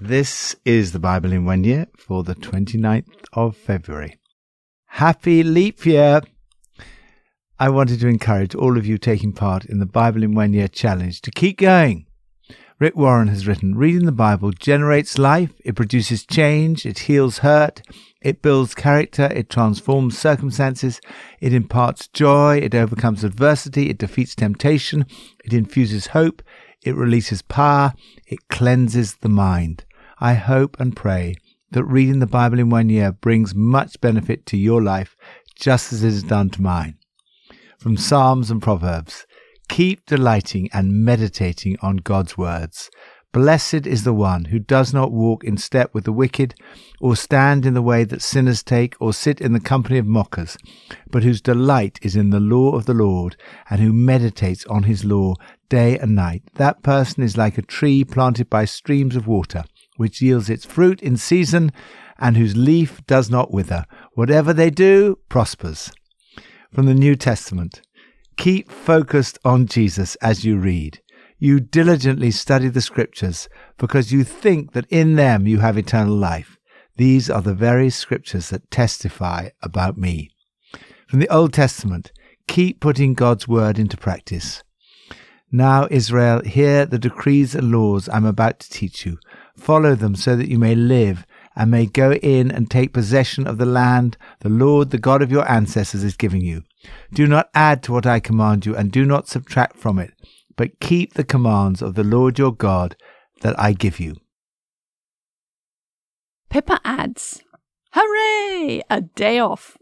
This is the Bible in one year for the 29th of February. Happy leap year! I wanted to encourage all of you taking part in the Bible in one year challenge to keep going. Rick Warren has written, reading the Bible generates life, it produces change, it heals hurt, it builds character, it transforms circumstances, it imparts joy, it overcomes adversity, it defeats temptation, it infuses hope, it releases power, it cleanses the mind. I hope and pray that reading the Bible in one year brings much benefit to your life, just as it has done to mine. From Psalms and Proverbs, Keep delighting and meditating on God's words. Blessed is the one who does not walk in step with the wicked, or stand in the way that sinners take, or sit in the company of mockers, but whose delight is in the law of the Lord, and who meditates on his law day and night. That person is like a tree planted by streams of water, which yields its fruit in season, and whose leaf does not wither. Whatever they do prospers. From the New Testament. Keep focused on Jesus as you read. You diligently study the scriptures because you think that in them you have eternal life. These are the very scriptures that testify about me. From the Old Testament, keep putting God's word into practice. Now, Israel, hear the decrees and laws I'm about to teach you. Follow them so that you may live and may go in and take possession of the land the Lord, the God of your ancestors, is giving you. Do not add to what I command you, and do not subtract from it, but keep the commands of the Lord your God that I give you. Pippa adds, Hooray! A day off.